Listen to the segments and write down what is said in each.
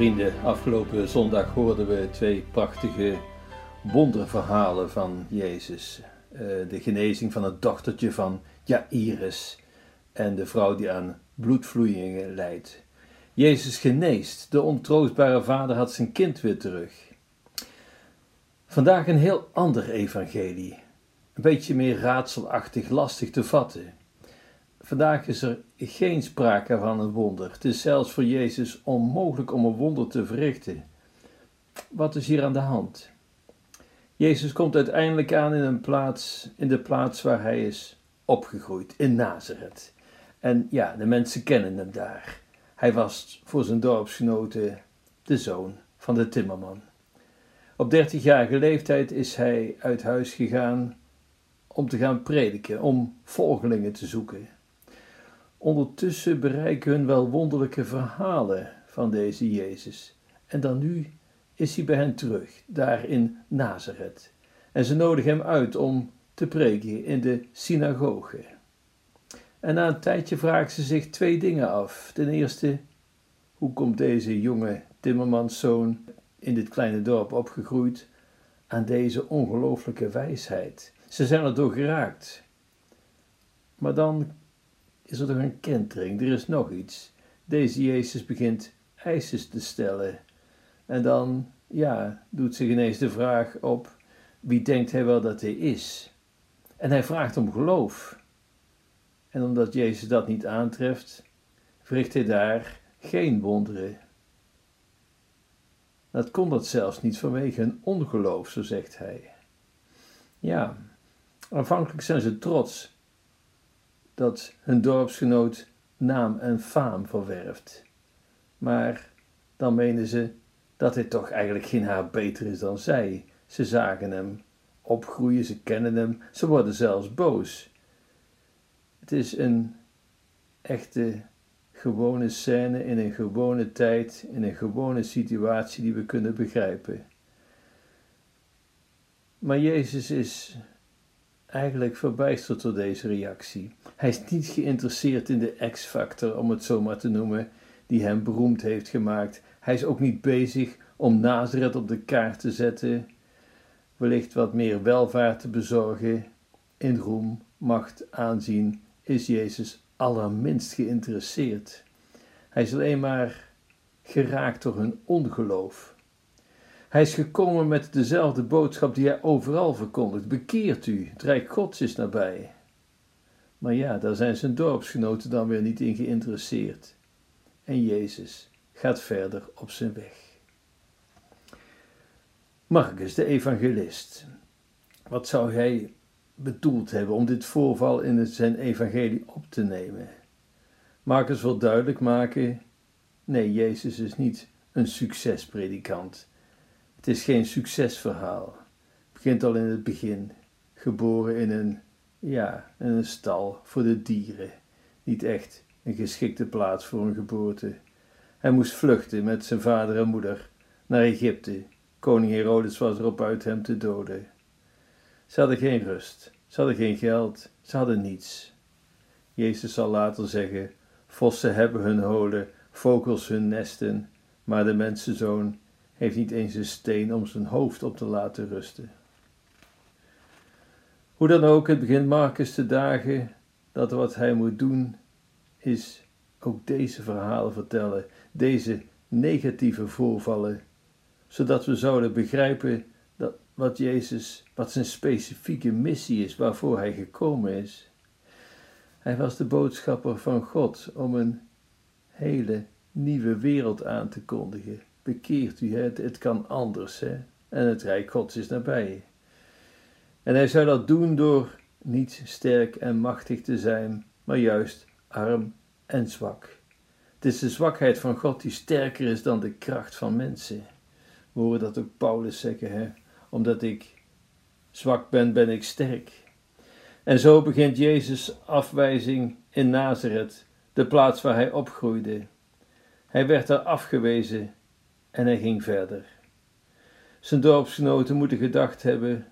Vrienden, afgelopen zondag hoorden we twee prachtige wonderverhalen van Jezus. Uh, de genezing van het dochtertje van Jairus en de vrouw die aan bloedvloeien leidt. Jezus geneest, de ontroostbare vader had zijn kind weer terug. Vandaag een heel ander evangelie, een beetje meer raadselachtig, lastig te vatten. Vandaag is er geen sprake van een wonder. Het is zelfs voor Jezus onmogelijk om een wonder te verrichten. Wat is hier aan de hand? Jezus komt uiteindelijk aan in een plaats, in de plaats waar hij is opgegroeid, in Nazareth. En ja, de mensen kennen hem daar. Hij was voor zijn dorpsgenoten de zoon van de timmerman. Op dertigjarige leeftijd is hij uit huis gegaan om te gaan prediken, om volgelingen te zoeken. Ondertussen bereiken hun wel wonderlijke verhalen van deze Jezus. En dan nu is hij bij hen terug, daar in Nazareth. En ze nodigen hem uit om te preken in de synagoge. En na een tijdje vragen ze zich twee dingen af. Ten eerste, hoe komt deze jonge timmermanszoon in dit kleine dorp opgegroeid aan deze ongelooflijke wijsheid? Ze zijn er door geraakt. Maar dan is er toch een kentering, er is nog iets. Deze Jezus begint eisen te stellen. En dan, ja, doet zich ineens de vraag op, wie denkt hij wel dat hij is? En hij vraagt om geloof. En omdat Jezus dat niet aantreft, verricht hij daar geen wonderen. Dat kon dat zelfs niet vanwege een ongeloof, zo zegt hij. Ja, aanvankelijk zijn ze trots dat hun dorpsgenoot naam en faam verwerft. Maar dan menen ze dat hij toch eigenlijk geen haar beter is dan zij. Ze zagen hem opgroeien, ze kennen hem, ze worden zelfs boos. Het is een echte gewone scène in een gewone tijd, in een gewone situatie die we kunnen begrijpen. Maar Jezus is eigenlijk verbijsterd door deze reactie. Hij is niet geïnteresseerd in de X-factor, om het zo maar te noemen, die hem beroemd heeft gemaakt. Hij is ook niet bezig om Nazareth op de kaart te zetten, wellicht wat meer welvaart te bezorgen. In roem, macht, aanzien is Jezus allerminst geïnteresseerd. Hij is alleen maar geraakt door hun ongeloof. Hij is gekomen met dezelfde boodschap die hij overal verkondigt: bekeert u, het Rijk Gods is nabij. Maar ja, daar zijn zijn dorpsgenoten dan weer niet in geïnteresseerd. En Jezus gaat verder op zijn weg. Marcus, de evangelist. Wat zou hij bedoeld hebben om dit voorval in zijn evangelie op te nemen? Marcus wil duidelijk maken: nee, Jezus is niet een succespredikant. Het is geen succesverhaal. Het begint al in het begin. Geboren in een, ja, in een stal voor de dieren. Niet echt een geschikte plaats voor een geboorte. Hij moest vluchten met zijn vader en moeder naar Egypte. Koning Herodes was erop uit hem te doden. Ze hadden geen rust, ze hadden geen geld, ze hadden niets. Jezus zal later zeggen: Vossen hebben hun holen, vogels hun nesten, maar de mensenzoon heeft niet eens een steen om zijn hoofd op te laten rusten. Hoe dan ook, het begint Marcus te dagen dat wat hij moet doen is ook deze verhalen vertellen, deze negatieve voorvallen, zodat we zouden begrijpen dat wat Jezus, wat zijn specifieke missie is, waarvoor hij gekomen is. Hij was de boodschapper van God om een hele nieuwe wereld aan te kondigen bekeert u, het, het kan anders, hè? en het Rijk Gods is nabij. En hij zou dat doen door niet sterk en machtig te zijn, maar juist arm en zwak. Het is de zwakheid van God die sterker is dan de kracht van mensen. We horen dat ook Paulus zeggen, hè? omdat ik zwak ben, ben ik sterk. En zo begint Jezus' afwijzing in Nazareth, de plaats waar hij opgroeide. Hij werd daar afgewezen en hij ging verder. Zijn dorpsgenoten moeten gedacht hebben: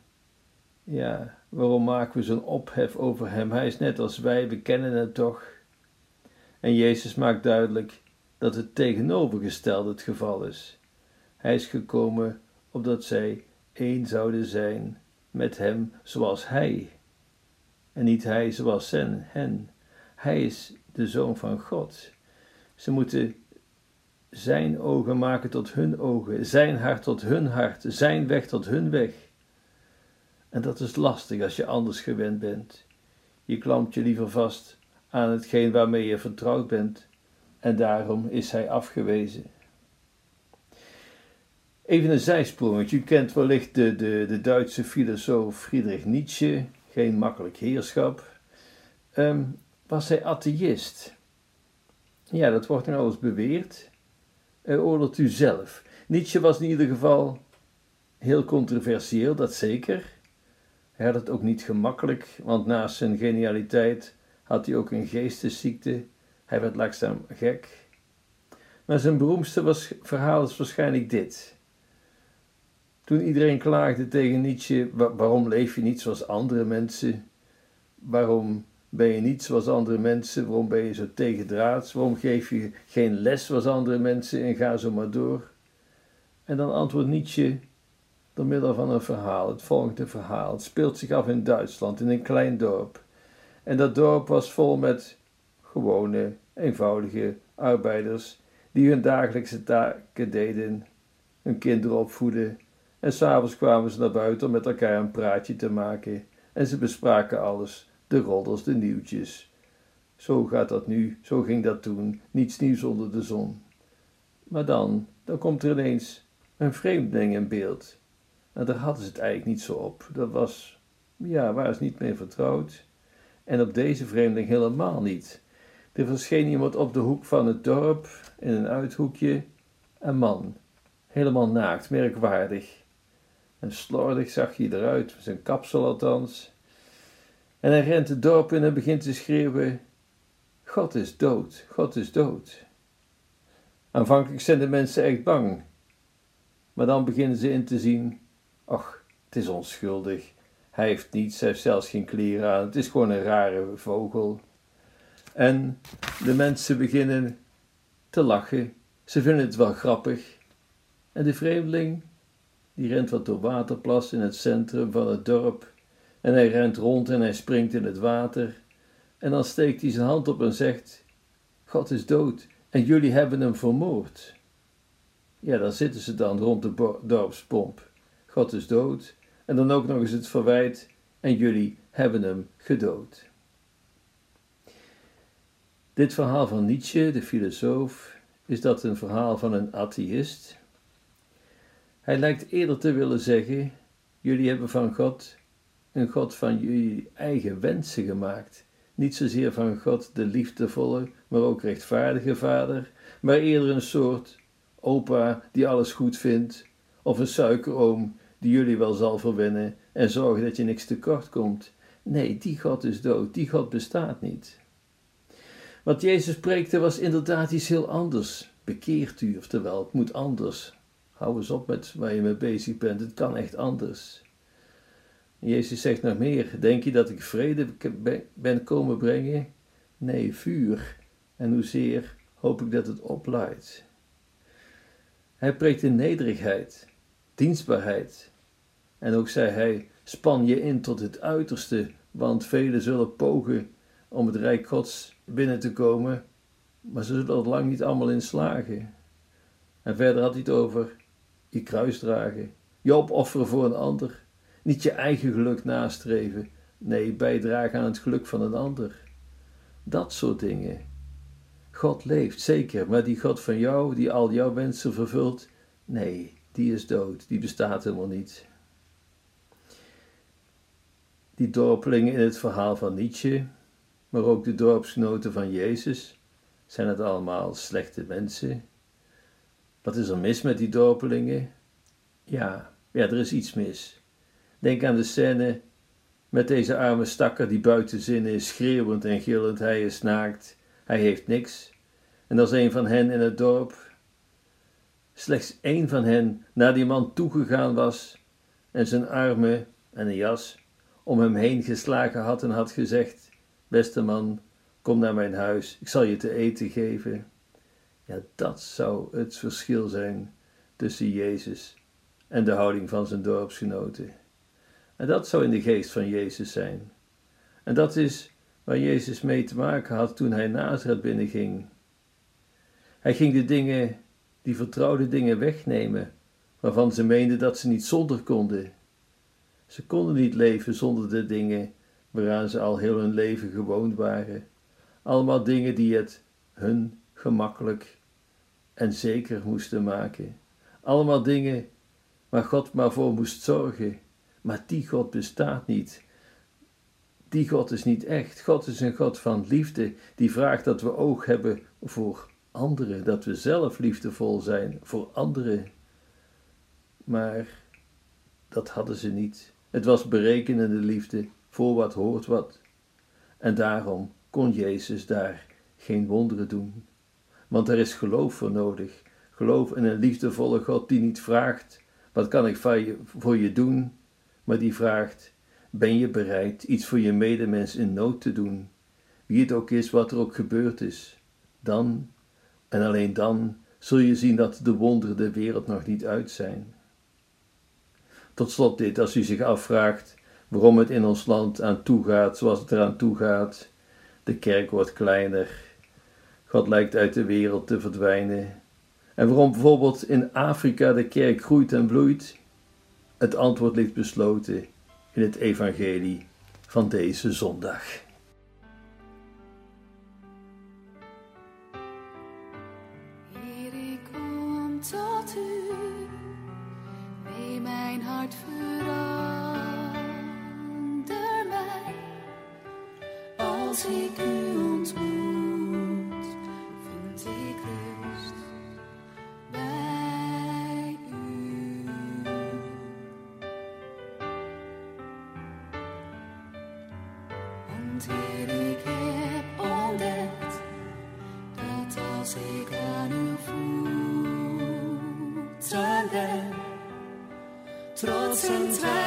ja, waarom maken we zo'n ophef over hem? Hij is net als wij, we kennen hem toch. En Jezus maakt duidelijk: dat het tegenovergestelde het geval is. Hij is gekomen opdat zij één zouden zijn met hem zoals hij, en niet hij zoals hen. Hij is de zoon van God. Ze moeten zijn ogen maken tot hun ogen, zijn hart tot hun hart, zijn weg tot hun weg. En dat is lastig als je anders gewend bent. Je klampt je liever vast aan hetgeen waarmee je vertrouwd bent, en daarom is hij afgewezen. Even een zijsprongetje. U kent wellicht de, de, de Duitse filosoof Friedrich Nietzsche, geen makkelijk heerschap. Um, was hij atheïst? Ja, dat wordt nog alles beweerd. Uh, oordeelt u zelf. Nietzsche was in ieder geval heel controversieel, dat zeker. Hij had het ook niet gemakkelijk, want naast zijn genialiteit had hij ook een geestesziekte. Hij werd langzaam gek. Maar zijn beroemdste was, verhaal is waarschijnlijk dit. Toen iedereen klaagde tegen Nietzsche, waarom leef je niet zoals andere mensen? Waarom ben je niet zoals andere mensen? Waarom ben je zo tegendraads? Waarom geef je geen les zoals andere mensen en ga zo maar door? En dan antwoordt Nietzsche door middel van een verhaal, het volgende verhaal. Het speelt zich af in Duitsland, in een klein dorp. En dat dorp was vol met gewone, eenvoudige arbeiders die hun dagelijkse taken deden, hun kinderen opvoeden en s'avonds kwamen ze naar buiten om met elkaar een praatje te maken en ze bespraken alles, de roddels, de nieuwtjes. Zo gaat dat nu, zo ging dat toen, niets nieuws onder de zon. Maar dan, dan komt er ineens een vreemdeling in beeld. En daar hadden ze het eigenlijk niet zo op. Dat was, ja, waar is niet meer vertrouwd. En op deze vreemdeling helemaal niet. Er verscheen iemand op de hoek van het dorp, in een uithoekje, een man, helemaal naakt, merkwaardig. En slordig zag hij eruit, zijn kapsel althans. En hij rent het dorp in en begint te schreeuwen: God is dood, God is dood. Aanvankelijk zijn de mensen echt bang, maar dan beginnen ze in te zien: ach, het is onschuldig. Hij heeft niets, hij heeft zelfs geen kleren aan. Het is gewoon een rare vogel. En de mensen beginnen te lachen. Ze vinden het wel grappig. En de vreemdeling die rent wat door waterplas in het centrum van het dorp. En hij rent rond en hij springt in het water. En dan steekt hij zijn hand op en zegt: God is dood en jullie hebben hem vermoord. Ja, dan zitten ze dan rond de dorpspomp. God is dood en dan ook nog eens het verwijt en jullie hebben hem gedood. Dit verhaal van Nietzsche, de filosoof, is dat een verhaal van een atheïst hij lijkt eerder te willen zeggen: Jullie hebben van God een God van jullie eigen wensen gemaakt. Niet zozeer van God de liefdevolle, maar ook rechtvaardige vader, maar eerder een soort opa die alles goed vindt, of een suikeroom die jullie wel zal verwinnen en zorgen dat je niks tekort komt. Nee, die God is dood, die God bestaat niet. Wat Jezus preekte was inderdaad iets heel anders. Bekeert u, oftewel, het moet anders. Hou eens op met waar je mee bezig bent. Het kan echt anders. Jezus zegt nog meer. Denk je dat ik vrede ben komen brengen? Nee, vuur. En hoezeer hoop ik dat het opluidt. Hij preekt in nederigheid, dienstbaarheid. En ook zei hij: span je in tot het uiterste, want velen zullen pogen om het rijk Gods binnen te komen, maar ze zullen er lang niet allemaal in slagen. En verder had hij het over je kruis dragen, je opofferen voor een ander, niet je eigen geluk nastreven, nee, bijdragen aan het geluk van een ander. Dat soort dingen. God leeft, zeker, maar die God van jou, die al jouw wensen vervult, nee, die is dood, die bestaat helemaal niet. Die dorpelingen in het verhaal van Nietzsche, maar ook de dorpsgenoten van Jezus, zijn het allemaal slechte mensen, wat is er mis met die dorpelingen? Ja, ja, er is iets mis. Denk aan de scène met deze arme stakker die buiten zin is, schreeuwend en gillend, hij is naakt, hij heeft niks. En als een van hen in het dorp, slechts één van hen, naar die man toegegaan was en zijn armen en een jas om hem heen geslagen had en had gezegd: Beste man, kom naar mijn huis, ik zal je te eten geven Ja, dat zou het verschil zijn tussen Jezus en de houding van zijn dorpsgenoten. En dat zou in de geest van Jezus zijn. En dat is waar Jezus mee te maken had toen hij Nazareth binnenging. Hij ging de dingen, die vertrouwde dingen wegnemen, waarvan ze meenden dat ze niet zonder konden. Ze konden niet leven zonder de dingen waaraan ze al heel hun leven gewoond waren. Allemaal dingen die het hun gemakkelijk en zeker moesten maken. Allemaal dingen waar God maar voor moest zorgen. Maar die God bestaat niet. Die God is niet echt. God is een God van liefde, die vraagt dat we oog hebben voor anderen, dat we zelf liefdevol zijn voor anderen. Maar dat hadden ze niet. Het was berekenende liefde, voor wat hoort wat. En daarom kon Jezus daar geen wonderen doen. Want er is geloof voor nodig. Geloof in een liefdevolle God die niet vraagt: wat kan ik voor je doen? Maar die vraagt: ben je bereid iets voor je medemens in nood te doen? Wie het ook is, wat er ook gebeurd is. Dan, en alleen dan, zul je zien dat de wonderen de wereld nog niet uit zijn. Tot slot dit, als u zich afvraagt waarom het in ons land aan toe gaat zoals het eraan toe gaat. De kerk wordt kleiner. God lijkt uit de wereld te verdwijnen. En waarom bijvoorbeeld in Afrika de kerk groeit en bloeit? Het antwoord ligt besloten in het evangelie van deze zondag. Heer, ik kom tot u, mee mijn hart verander mij, als ik u trots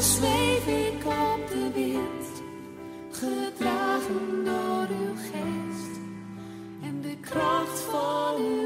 zweef ik op de wind, gedragen door uw geest. En de kracht van uw